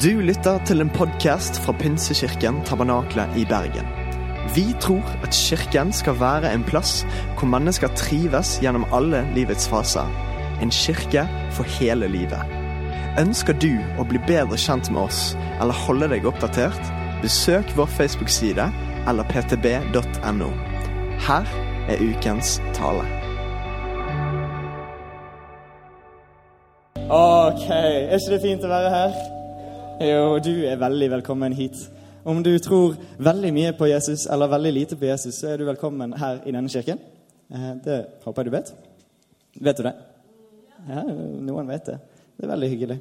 Du lytter til en podkast fra Pinsekirken Tabernakle i Bergen. Vi tror at kirken skal være en plass hvor mennesker trives gjennom alle livets faser. En kirke for hele livet. Ønsker du å bli bedre kjent med oss eller holde deg oppdatert? Besøk vår Facebook-side eller ptb.no. Her er ukens tale. Ok, er ikke det fint å være her? Jo, du er veldig velkommen hit. Om du tror veldig mye på Jesus eller veldig lite på Jesus, så er du velkommen her i denne kirken. Eh, Det håper jeg du vet. Vet du det? Ja, noen vet det. Det er veldig hyggelig.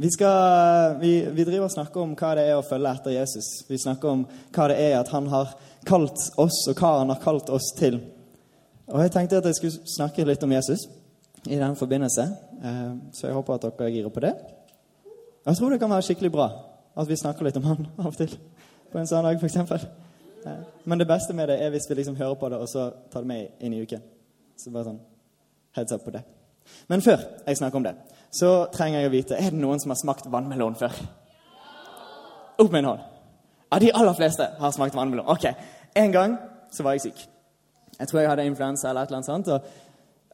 Vi, skal, vi, vi driver og snakker om hva det er å følge etter Jesus. Vi snakker om hva det er at han har kalt oss, og hva han har kalt oss til. Og Jeg tenkte at jeg skulle snakke litt om Jesus i den forbindelse, eh, så jeg håper at dere girer på det. Jeg tror det kan være skikkelig bra at vi snakker litt om han av og til. På en sånn dag, f.eks. Men det beste med det er hvis vi liksom hører på det, og så tar det med inn i uken. Så bare sånn heads up på det. Men før jeg snakker om det, så trenger jeg å vite Er det noen som har smakt vannmelon før? Opp med en hånd. Ja, de aller fleste har smakt vannmelon. Ok, En gang så var jeg syk. Jeg tror jeg hadde influensa eller et eller annet sånt. Og,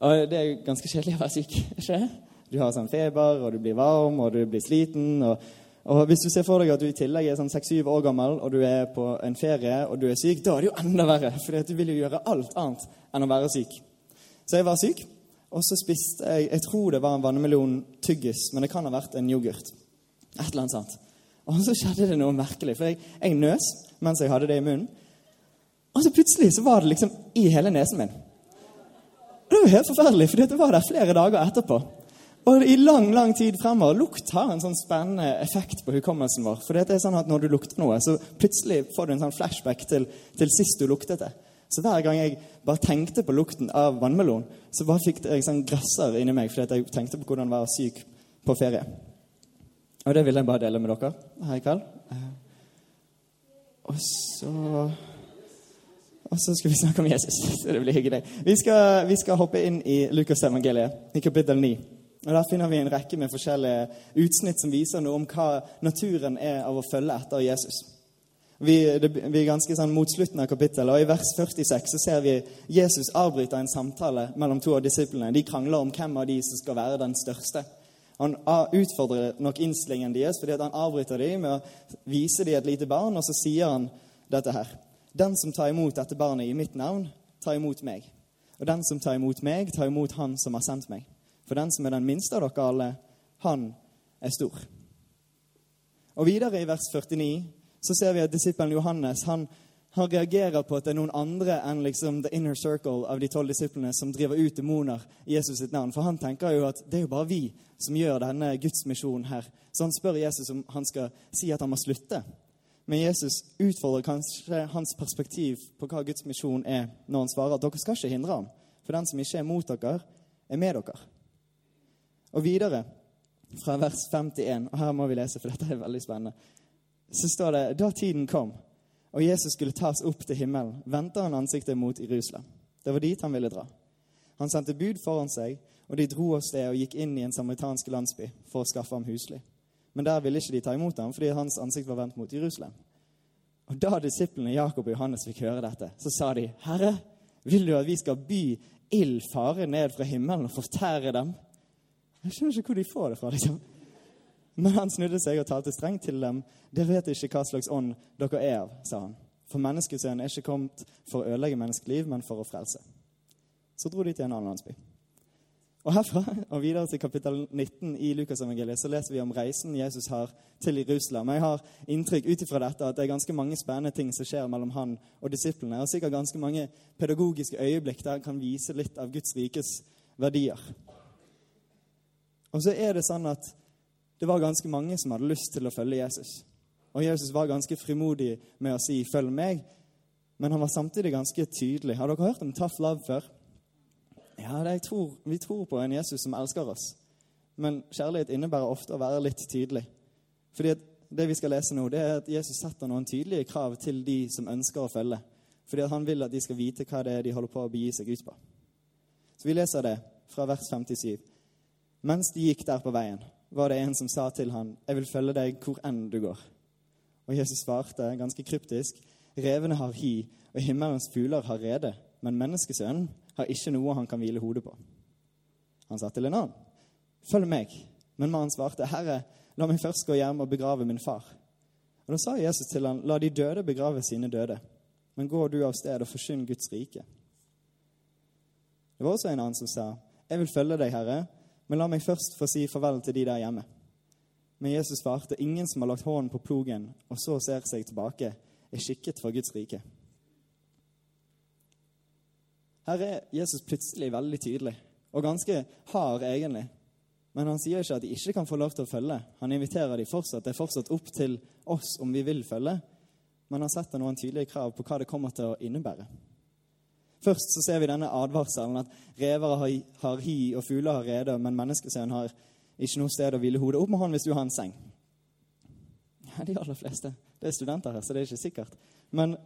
og det er ganske kjedelig å være syk. ikke det? Du har sånn feber, og du blir varm, og du blir sliten. og og Hvis du ser for deg at du i tillegg er sånn 6-7 år gammel og du er på en ferie og du er syk, da er det jo enda verre. For du vil jo gjøre alt annet enn å være syk. Så jeg var syk, og så spiste jeg Jeg tror det var en vannmelon-tyggis, men det kan ha vært en yoghurt. Et eller annet sånt. Og så skjedde det noe merkelig, for jeg, jeg nøs mens jeg hadde det i munnen. Og så plutselig så var det liksom i hele nesen min. Det var helt forferdelig, for det var der flere dager etterpå. Og i lang lang tid fremover Lukt har en sånn spennende effekt på hukommelsen vår. For det er sånn at Når du lukter noe, så plutselig får du en sånn flashback til, til sist du luktet det. Så hver gang jeg bare tenkte på lukten av vannmelon, så bare fikk jeg sånn grasser inni meg fordi jeg tenkte på hvordan være syk på ferie. Og det vil jeg bare dele med dere her i kveld. Og så og så skal vi snakke om Jesus. Det blir hyggelig. Vi skal, vi skal hoppe inn i Lukas evangeliet, i kapittel 9. Og Der finner vi en rekke med forskjellige utsnitt som viser noe om hva naturen er av å følge etter Jesus. Vi, det, vi er ganske sånn mot slutten av kapittelet, og i vers 46 så ser vi Jesus avbryter en samtale mellom to av disiplene. De krangler om hvem av de som skal være den største. Han utfordrer nok innstillingen deres, fordi han avbryter dem med å vise dem et lite barn, og så sier han dette her. Den som tar imot dette barnet i mitt navn, tar imot meg. Og den som tar imot meg, tar imot han som har sendt meg. For den som er den minste av dere alle, han er stor. Og videre i vers 49 så ser vi at disippelen Johannes han, han reagerer på at det er noen andre enn liksom the inner circle av de tolv disiplene som driver ut demoner i Jesus sitt navn. For han tenker jo at det er jo bare vi som gjør denne Guds misjon her. Så han spør Jesus om han skal si at han må slutte. Men Jesus utfordrer kanskje hans perspektiv på hva Guds misjon er, når han svarer at dere skal ikke hindre ham. For den som ikke er mot dere, er med dere. Og videre, fra vers 51, og her må vi lese, for dette er veldig spennende, så står det da tiden kom og Jesus skulle tas opp til himmelen, vendte han ansiktet mot Jerusalem. Det var dit han ville dra. Han sendte bud foran seg, og de dro av sted og gikk inn i en samaritansk landsby for å skaffe ham husly. Men der ville ikke de ta imot ham, fordi hans ansikt var vendt mot Jerusalem. Og Da disiplene Jakob og Johannes fikk høre dette, så sa de, 'Herre, vil du at vi skal by ild fare ned fra himmelen og fortære dem?' Jeg skjønner ikke hvor de får det fra. liksom. Men han snudde seg og talte strengt til dem. Dere vet ikke hva slags ånd dere er av, sa han. For menneskesønnen er ikke kommet for å ødelegge menneskeliv, men for å frelse. Så dro de til en annen landsby. Og Herfra og videre til kapittel 19 i Lukasevangeliet så leser vi om reisen Jesus har til Jerusalem. Jeg har inntrykk ut ifra dette at det er ganske mange spennende ting som skjer mellom han og disiplene, og sikkert ganske mange pedagogiske øyeblikk der han kan vise litt av Guds rikes verdier. Og så er det sånn at det var ganske mange som hadde lyst til å følge Jesus. Og Jesus var ganske frimodig med å si 'følg meg', men han var samtidig ganske tydelig. Har dere hørt om tough love før? Ja, tror, Vi tror på en Jesus som elsker oss. Men kjærlighet innebærer ofte å være litt tydelig. Fordi Det vi skal lese nå, det er at Jesus setter noen tydelige krav til de som ønsker å følge. Fordi han vil at de skal vite hva det er de holder på å begi seg ut på. Så vi leser det fra vers 57. Mens de gikk der på veien, var det en som sa til han, 'Jeg vil følge deg hvor enn du går'. Og Jesus svarte ganske kryptisk, 'Revene har hi, og himmelens fugler har rede, men menneskesønnen har ikke noe han kan hvile hodet på.' Han sa til en annen, 'Følg meg.' Men mannen svarte, 'Herre, la meg først gå hjem og begrave min far.' Og Da sa Jesus til han, 'La de døde begrave sine døde, men gå du av sted og forsyn Guds rike.' Det var også en annen som sa, 'Jeg vil følge deg, Herre, men la meg først få si farvel til de der hjemme.' Men Jesus svarte, 'Ingen som har lagt hånden på plogen og så ser seg tilbake, er skikket for Guds rike.' Her er Jesus plutselig veldig tydelig, og ganske hard egentlig. Men han sier ikke at de ikke kan få lov til å følge. Han inviterer de fortsatt. Det er fortsatt opp til oss om vi vil følge. Men han setter noen tydelige krav på hva det kommer til å innebære. Først så ser vi denne advarselen at rever har, hi og fugler har rede, men menneskesønnen har ikke noe sted å hvile hodet. Opp med hånden hvis du har en seng. Ja, de aller fleste. Det er studenter her, så det er ikke sikkert. Men,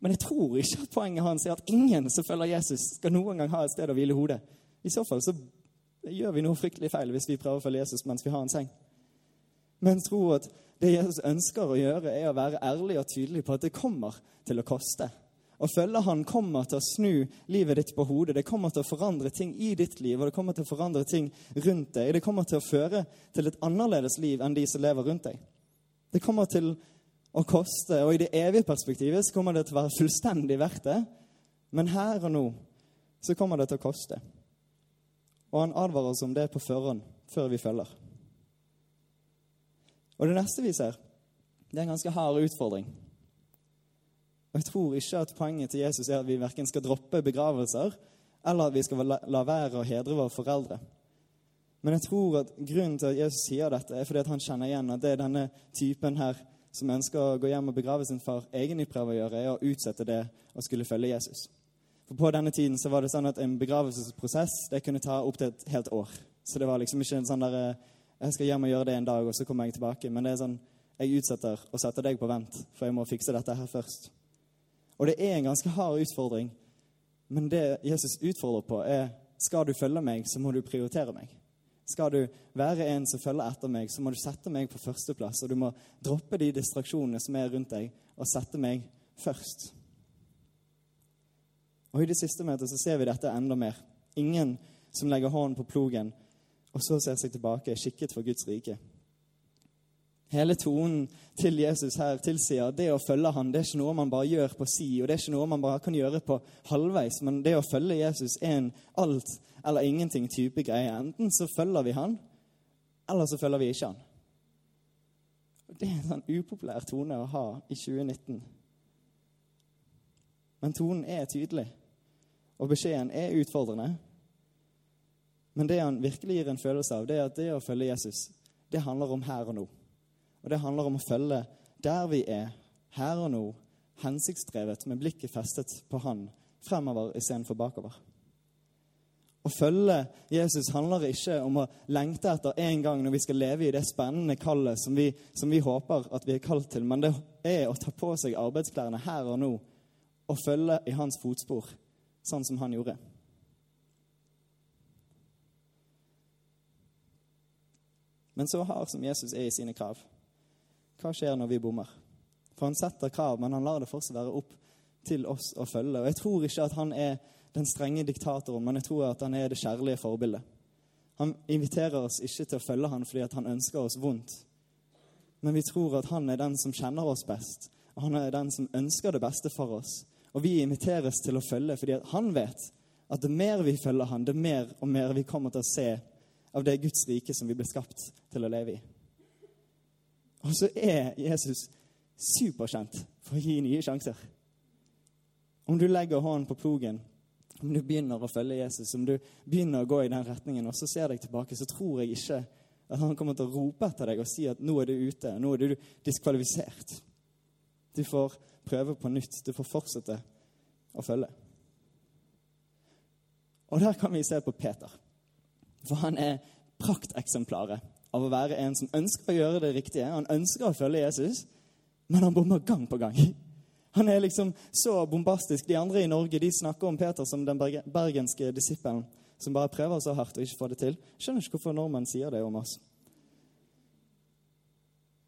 men jeg tror ikke at poenget hans er at ingen som følger Jesus, skal noen gang ha et sted å hvile hodet. I så fall så gjør vi noe fryktelig feil hvis vi prøver å følge Jesus mens vi har en seng. Men tro at det Jesus ønsker å gjøre, er å være ærlig og tydelig på at det kommer til å koste. Å følge Han kommer til å snu livet ditt på hodet. Det kommer til å forandre ting i ditt liv, og det kommer til å forandre ting rundt deg. Det kommer til å føre til et annerledes liv enn de som lever rundt deg. Det kommer til å koste, og i det evige perspektivet så kommer det til å være fullstendig verdt det. Men her og nå så kommer det til å koste. Og han advarer oss om det på forhånd, før vi følger. Og det neste vi ser, det er en ganske hard utfordring. Og Jeg tror ikke at poenget til Jesus er at vi verken skal droppe begravelser, eller at vi skal la være å hedre våre foreldre. Men jeg tror at grunnen til at Jesus sier dette, er fordi at han kjenner igjen at det er denne typen her som ønsker å gå hjem og begrave sin far, egentlig prøver å gjøre, er å utsette det å skulle følge Jesus. For På denne tiden så var det sånn at en begravelsesprosess det kunne ta opptil et helt år. Så det var liksom ikke en sånn der, jeg skal hjem og gjøre det en dag, og så kommer jeg tilbake. Men det er sånn jeg utsetter og setter deg på vent, for jeg må fikse dette her først. Og det er en ganske hard utfordring. Men det Jesus utfordrer på, er skal du følge meg, så må du prioritere meg. Skal du være en som følger etter meg, så må du sette meg på førsteplass. Og du må droppe de distraksjonene som er rundt deg, og sette meg først. Og I det siste møtet så ser vi dette enda mer. Ingen som legger hånden på plogen og så ser seg tilbake, skikket for Guds rike. Hele tonen til Jesus her tilsier at det å følge han, det er ikke noe man bare gjør på si, og det er ikke noe man bare kan gjøre på halvveis, men det å følge Jesus er en alt eller ingenting-type greie. Enten så følger vi han, eller så følger vi ikke han. Det er en sånn upopulær tone å ha i 2019. Men tonen er tydelig, og beskjeden er utfordrende. Men det han virkelig gir en følelse av, det er at det å følge Jesus, det handler om her og nå. Og det handler om å følge der vi er, her og nå, hensiktsdrevet med blikket festet på Han fremover istedenfor bakover. Å følge Jesus handler ikke om å lengte etter en gang når vi skal leve i det spennende kallet som vi, som vi håper at vi er kalt til, men det er å ta på seg arbeidsklærne her og nå og følge i hans fotspor, sånn som han gjorde. Men så hard som Jesus er i sine krav, hva skjer når vi bommer? For han setter krav, men han lar det fortsatt være opp til oss å følge. Og jeg tror ikke at han er den strenge diktatoren, men jeg tror at han er det kjærlige forbildet. Han inviterer oss ikke til å følge han fordi han ønsker oss vondt. Men vi tror at han er den som kjenner oss best, og han er den som ønsker det beste for oss. Og vi inviteres til å følge fordi han vet at det mer vi følger han, det mer og mer vi kommer til å se av det Guds rike som vi ble skapt til å leve i. Og så er Jesus superkjent for å gi nye sjanser. Om du legger hånden på plogen, om du begynner å følge Jesus, om du begynner å gå i den retningen, og så ser deg tilbake, så tror jeg ikke at han kommer til å rope etter deg og si at nå er du ute, nå er du diskvalifisert. Du får prøve på nytt. Du får fortsette å følge. Og der kan vi se på Peter. For han er prakteksemplaret av å være en som ønsker å gjøre det riktige. Han ønsker å følge Jesus, men han bommer gang på gang. Han er liksom så bombastisk. De andre i Norge de snakker om Peter som den bergenske disippelen som bare prøver så hardt og ikke får det til. Skjønner ikke hvorfor nordmenn sier det om oss.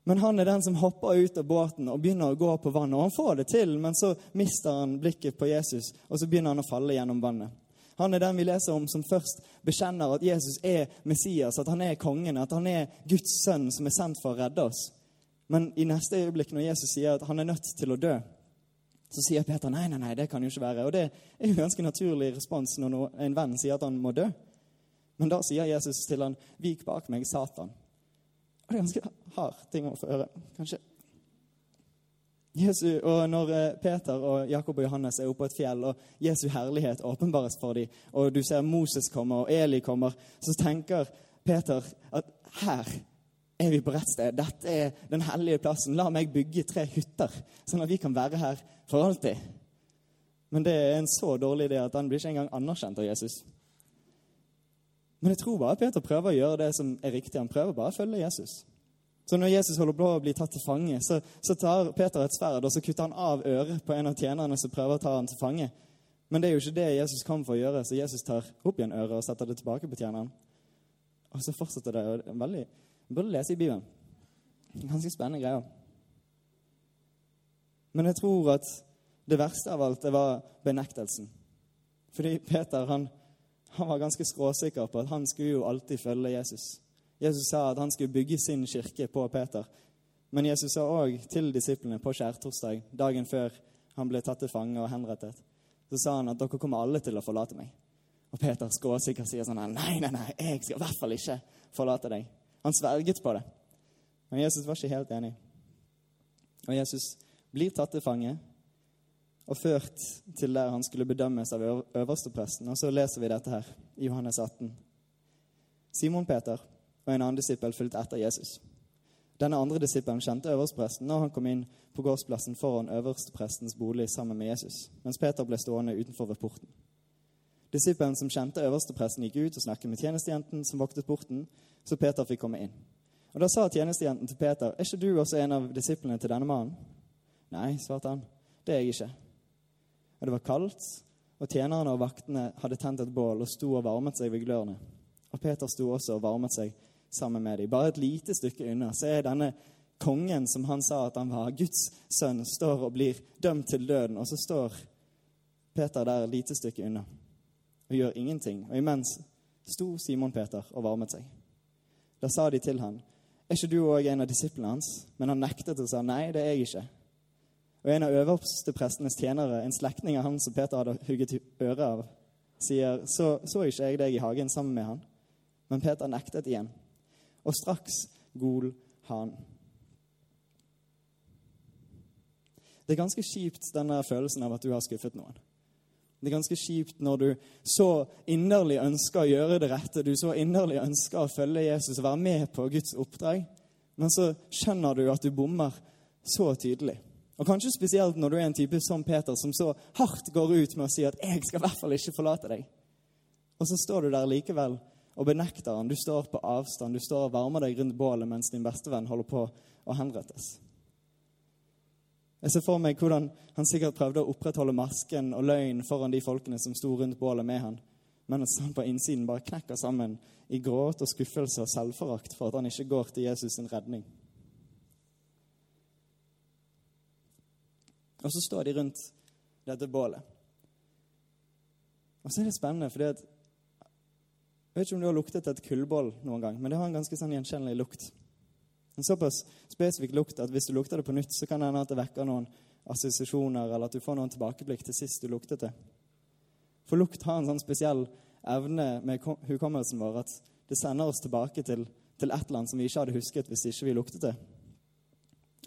Men han er den som hopper ut av båten og begynner å gå på vannet. Og han får det til, men så mister han blikket på Jesus, og så begynner han å falle gjennom vannet. Han er den vi leser om som først bekjenner at Jesus er Messias, at han er kongen, at han er Guds sønn som er sendt for å redde oss. Men i neste øyeblikk, når Jesus sier at han er nødt til å dø, så sier Peter nei, nei, nei, det kan jo ikke være. Og det er jo ganske naturlig respons når en venn sier at han må dø. Men da sier Jesus til han, 'Vik bak meg, Satan'. Og det er ganske hard ting å få høre, kanskje. Jesu, og Når eh, Peter og Jakob og Johannes er oppe på et fjell, og Jesu herlighet åpenbares for dem, og du ser Moses komme og Eli kommer, så tenker Peter at her er vi på rett sted. Dette er den hellige plassen. La meg bygge tre hytter, sånn at vi kan være her for alltid. Men det er en så dårlig idé at han blir ikke engang anerkjent av Jesus. Men jeg tror bare Peter prøver å gjøre det som er riktig. Han prøver bare å følge Jesus. Så når Jesus holder på å bli tatt til fange, så, så tar Peter et sverd og så kutter han av øret på en av tjenerne som prøver å ta han til fange. Men det er jo ikke det Jesus kom for å gjøre, så Jesus tar opp igjen øret og setter det tilbake på tjeneren. Og så fortsetter det. og veldig Man burde lese i Bibelen. Ganske spennende greier. Men jeg tror at det verste av alt det var benektelsen. Fordi Peter han, han var ganske skråsikker på at han skulle jo alltid følge Jesus. Jesus sa at han skulle bygge sin kirke på Peter. Men Jesus sa òg til disiplene på skjærtorsdag, dagen før han ble tatt til fange og henrettet, så sa han at dere kommer alle til å forlate meg. Og Peter skråsikkert sier sånn nei, nei, nei, jeg skal i hvert fall ikke forlate deg. Han sverget på det. Men Jesus var ikke helt enig. Og Jesus blir tatt til fange og ført til der han skulle bedømmes av øverstepresten. Og så leser vi dette her i Johannes 18. Simon Peter og en annen disippel fulgte etter Jesus. Denne andre disippelen kjente øverstepresten når han kom inn på gårdsplassen foran øversteprestens bolig sammen med Jesus, mens Peter ble stående utenfor ved porten. Disippelen som kjente øverstepresten, gikk ut og snakket med tjenestejenten som voktet porten, så Peter fikk komme inn. Og Da sa tjenestejenten til Peter, 'Er ikke du også en av disiplene til denne mannen?' 'Nei', svarte han. 'Det er jeg ikke.' Og Det var kaldt, og tjenerne og vaktene hadde tent et bål og sto og varmet seg ved glørne. Og Peter sto også og varmet seg sammen med dem. Bare et lite stykke unna så er denne kongen som han sa at han var, Guds sønn, står og blir dømt til døden. Og så står Peter der et lite stykke unna og gjør ingenting. Og imens sto Simon Peter og varmet seg. Da sa de til han, er ikke du òg en av disiplene hans? Men han nektet og sa nei, det er jeg ikke. Og en av øverste prestenes tjenere, en slektning av han som Peter hadde hugget øret av, sier, så, så ikke jeg deg i hagen sammen med han? Men Peter nektet igjen. Og straks gol han. Det er ganske kjipt, denne følelsen av at du har skuffet noen. Det er ganske kjipt når du så inderlig ønsker å gjøre det rette, du så inderlig ønsker å følge Jesus og være med på Guds oppdrag, men så skjønner du at du bommer så tydelig. Og Kanskje spesielt når du er en type som Peter, som så hardt går ut med å si at 'jeg skal i hvert fall ikke forlate deg'. Og så står du der likevel og benekter han. Du står på avstand, du står og varmer deg rundt bålet mens din bestevenn holder på å henrettes. Jeg ser for meg hvordan han sikkert prøvde å opprettholde masken og løgn foran de folkene som sto rundt bålet med han, mens han på innsiden bare knekker sammen i gråt og skuffelse og selvforakt for at han ikke går til Jesus sin redning. Og så står de rundt dette bålet. Og så er det spennende, fordi at Jeg vet ikke om du har luktet et kullboll noen gang, men det har en ganske sånn gjenkjennelig lukt. En såpass spesifikk lukt at hvis du lukter det på nytt, så kan det hende at det vekker noen assosiasjoner, eller at du får noen tilbakeblikk til sist du luktet det. For lukt har en sånn spesiell evne med hukommelsen vår at det sender oss tilbake til, til et eller annet som vi ikke hadde husket hvis ikke vi luktet det.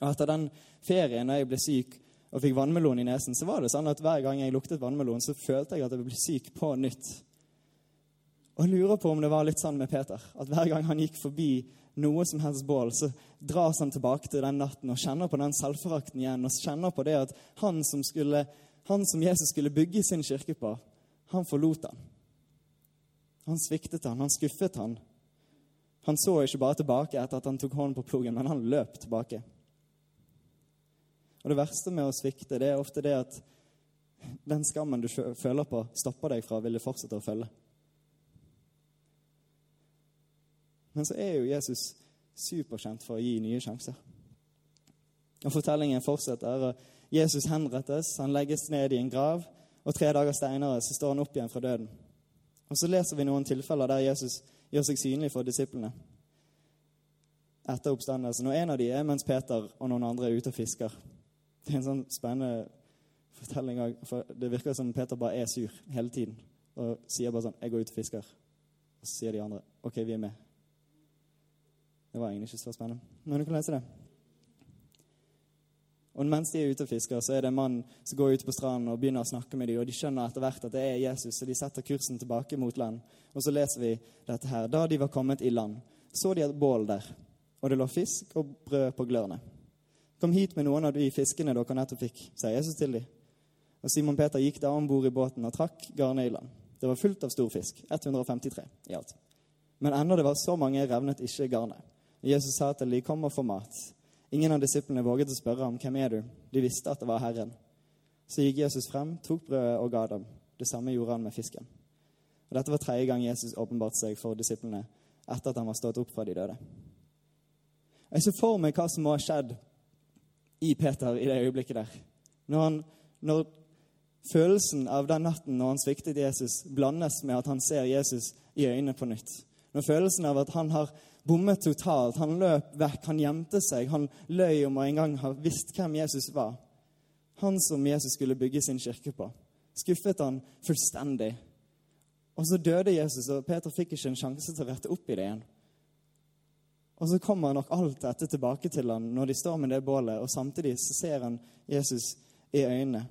Og etter den ferien da jeg ble syk og fikk vannmelon i nesen, så var det sånn at hver gang jeg luktet vannmelon, så følte jeg at jeg ble syk på nytt. Og jeg lurer på om det var litt sånn med Peter, at hver gang han gikk forbi noe som helst bål, så dras han tilbake til den natten og kjenner på den selvforakten igjen. Og kjenner på det at han som, skulle, han som Jesus skulle bygge sin kirke på, han forlot han. Han sviktet han, han skuffet han. Han så ikke bare tilbake etter at han tok hånden på plogen, men han løp tilbake. Og Det verste med å svikte det er ofte det at den skammen du føler på, stopper deg fra å ville fortsette å følge. Men så er jo Jesus superkjent for å gi nye sjanser. Og Fortellingen fortsetter. og Jesus henrettes, han legges ned i en grav, og tre dager senere så står han opp igjen fra døden. Og Så leser vi noen tilfeller der Jesus gjør seg synlig for disiplene etter oppstandelsen. Og En av de er mens Peter og noen andre er ute og fisker. Det er en sånn spennende fortelling. For det virker som Peter bare er sur hele tiden og sier bare sånn 'Jeg går ut og fisker.' Og så sier de andre 'OK, vi er med'. Det var egentlig ikke så spennende. Men du kan lese det. Og mens de er ute og fisker, så er det en mann som går ut på stranden og begynner å snakke med dem, og de skjønner etter hvert at det er Jesus, så de setter kursen tilbake mot land. Og så leser vi dette her. Da de var kommet i land, så de et bål der, og det lå fisk og brød på glørne. Kom hit med noen av de fiskene dere nettopp fikk, sier Jesus til dem. Og Simon Peter gikk da om bord i båten og trakk garnet i land. Det var fullt av stor fisk, 153 i alt. Men enda det var så mange, revnet ikke garnet. Jesus sa til de, kom og få mat. Ingen av disiplene våget å spørre ham, 'Hvem er du?' De visste at det var Herren. Så gikk Jesus frem, tok brødet og ga dem. Det samme gjorde han med fisken. Og Dette var tredje gang Jesus åpenbarte seg for disiplene etter at han var stått opp fra de døde. Jeg ser for meg hva som må ha skjedd i Peter i det øyeblikket der. Når, han, når følelsen av den natten når han sviktet Jesus, blandes med at han ser Jesus i øynene på nytt. Når følelsen av at han har bommet totalt. Han løp vekk, han gjemte seg. Han løy om å en gang ha visst hvem Jesus var. Han som Jesus skulle bygge sin kirke på. Skuffet han fullstendig. Og så døde Jesus, og Peter fikk ikke en sjanse til å rette opp i det igjen. Og så kommer nok alt dette tilbake til han når de står med det bålet, og samtidig så ser han Jesus i øynene.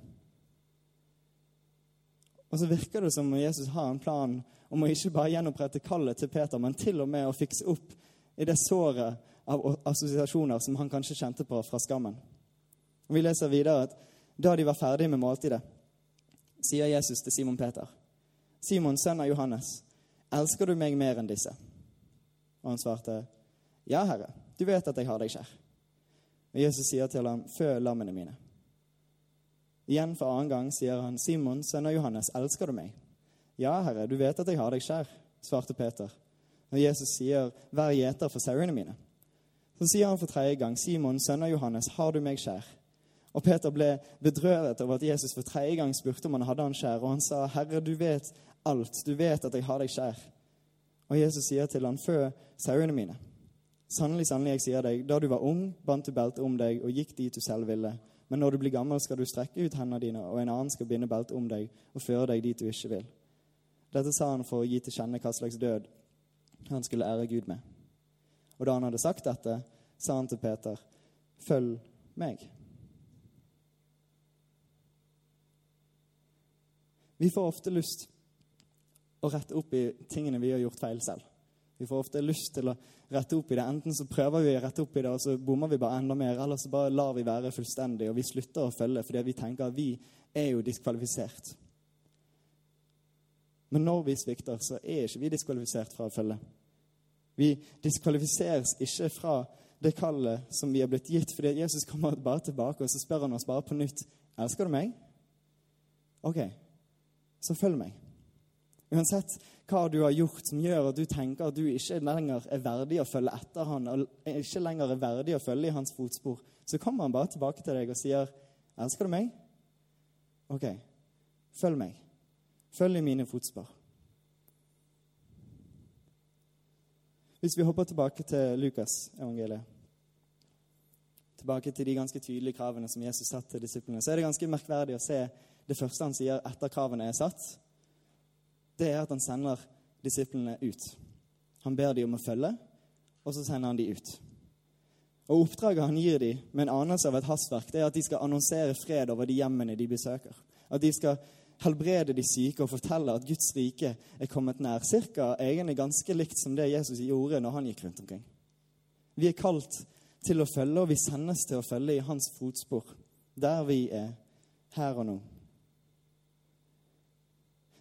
Og så virker det som om Jesus har en plan om å ikke bare gjenopprette kallet til Peter, men til og med å fikse opp i det såret av assosiasjoner som han kanskje kjente på fra skammen. Vi leser videre at da de var ferdige med måltidet, sier Jesus til Simon Peter, Simon, sønn av Johannes, elsker du meg mer enn disse? Og han svarte, Ja, Herre, du vet at jeg har deg kjær. Og Jesus sier til ham, Fø lammene mine. Igjen for annen gang sier han, Simon, sønn av Johannes, elsker du meg? Ja, Herre, du vet at jeg har deg kjær, svarte Peter. Når Jesus sier, Vær gjeter for sauene mine. Så sier han for tredje gang, Simon, sønn av Johannes, har du meg kjær? Og Peter ble bedrøvet over at Jesus for tredje gang spurte om han hadde han kjær, og han sa, Herre, du vet alt, du vet at jeg har deg kjær. Og Jesus sier til han, Fø sauene mine. Sannelig, sannelig, jeg sier deg, da du var ung, bandt du beltet om deg og gikk dit du selv ville. Men når du blir gammel, skal du strekke ut hendene dine, og en annen skal binde beltet om deg og føre deg dit du ikke vil. Dette sa han for å gi til kjenne hva slags død han skulle ære Gud med. Og da han hadde sagt dette, sa han til Peter, 'Følg meg'. Vi får ofte lyst å rette opp i tingene vi har gjort feil selv. Vi får ofte lyst til å rette opp i det. Enten så prøver vi å rette opp i det, og så bommer vi bare enda mer, eller så bare lar vi være fullstendig, og vi slutter å følge fordi vi tenker at vi er jo diskvalifisert. Men når vi svikter, så er ikke vi diskvalifisert fra å følge. Vi diskvalifiseres ikke fra det kallet som vi er blitt gitt, fordi Jesus kommer bare tilbake og så spør han oss bare på nytt elsker du meg. OK, så følg meg. Uansett hva du har gjort som gjør at du tenker at du ikke lenger er verdig å følge etter han, og ikke lenger er verdig å følge i hans fotspor, så kommer han bare tilbake til deg og sier, 'Elsker du meg?' OK, følg meg. Følg i mine fotspor. Hvis vi hopper tilbake til Lukas-evangeliet, tilbake til de ganske tydelige kravene som Jesus satte til disiplene, så er det ganske merkverdig å se det første han sier etter kravene er satt. Det er at han sender disiplene ut. Han ber dem om å følge, og så sender han dem ut. Og Oppdraget han gir dem med en anelse av et hastverk, det er at de skal annonsere fred over de hjemmene de besøker. At de skal helbrede de syke og fortelle at Guds rike er kommet nær. Cirka egentlig ganske likt som det Jesus gjorde når han gikk rundt omkring. Vi er kalt til å følge, og vi sendes til å følge i hans fotspor, der vi er her og nå.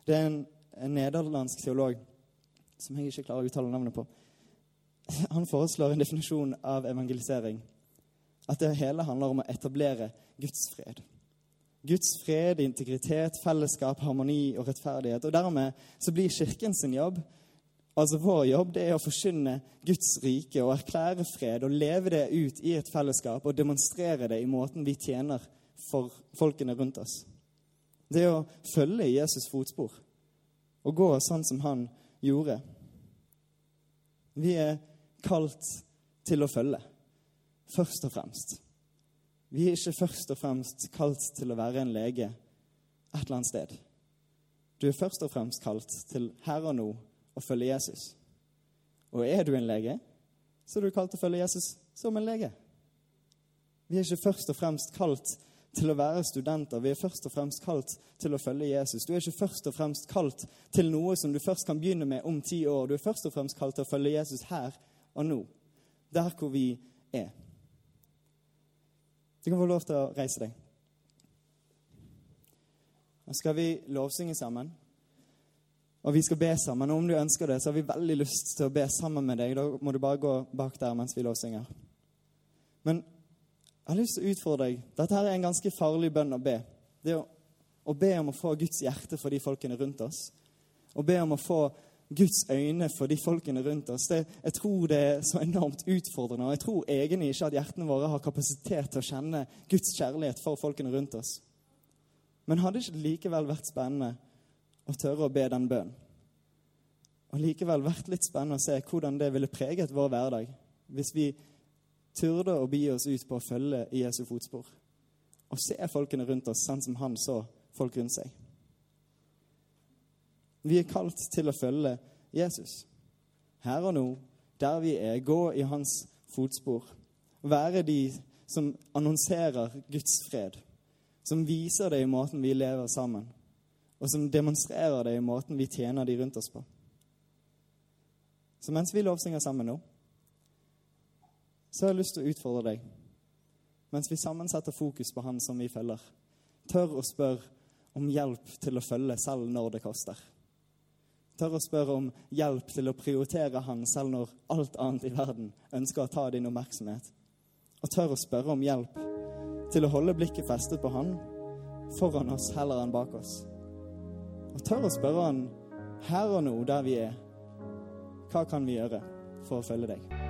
Det er en, en nederlandsk teolog som jeg ikke klarer å uttale navnet på. Han foreslår en definisjon av evangelisering. At det hele handler om å etablere Guds fred. Guds fred, integritet, fellesskap, harmoni og rettferdighet. Og Dermed så blir Kirken sin jobb Altså Vår jobb det er å forkynne Guds rike og erklære fred og leve det ut i et fellesskap og demonstrere det i måten vi tjener for folkene rundt oss. Det er å følge Jesus' fotspor og gå sånn som han gjorde. Vi er kalt til å følge, først og fremst. Vi er ikke først og fremst kalt til å være en lege et eller annet sted. Du er først og fremst kalt til her og nå å følge Jesus. Og er du en lege, så er du kalt til å følge Jesus som en lege. Vi er ikke først og fremst kalt til å være studenter. Vi er først og fremst kalt til å følge Jesus. Du er ikke først og fremst kalt til noe som du først kan begynne med om ti år. Du er først og fremst kalt til å følge Jesus her og nå, der hvor vi er. Du kan få lov til å reise deg. Nå skal vi lovsynge sammen. Og vi skal be sammen. Og om du ønsker det, så har vi veldig lyst til å be sammen med deg. Da må du bare gå bak der mens vi lovsynger. Men jeg har lyst til å utfordre deg. Dette her er en ganske farlig bønn å be. Det å, å be om å få Guds hjerte for de folkene rundt oss. Å be om å få Guds øyne for de folkene rundt oss. Det, jeg tror det er så enormt utfordrende. Og jeg tror egentlig ikke at hjertene våre har kapasitet til å kjenne Guds kjærlighet for folkene rundt oss. Men hadde ikke det likevel vært spennende å tørre å be den bønnen. Og likevel vært litt spennende å se hvordan det ville preget vår hverdag hvis vi turde å bi oss ut på å følge i Jesu fotspor og se folkene rundt oss sånn som han så folk rundt seg. Vi er kalt til å følge Jesus. Her og nå, der vi er, gå i hans fotspor. Være de som annonserer Guds fred. Som viser det i måten vi lever sammen og som demonstrerer det i måten vi tjener de rundt oss på. Så mens vi lovsynger sammen nå, så har jeg lyst til å utfordre deg. Mens vi sammen setter fokus på Han som vi følger. Tør å spørre om hjelp til å følge selv når det koster. Tør å spørre om hjelp til å prioritere Han selv når alt annet i verden ønsker å ta din oppmerksomhet. Og tør å spørre om hjelp til å holde blikket festet på Han foran oss heller enn bak oss. Og tør å spørre han her og nå, der vi er, hva kan vi gjøre for å følge deg?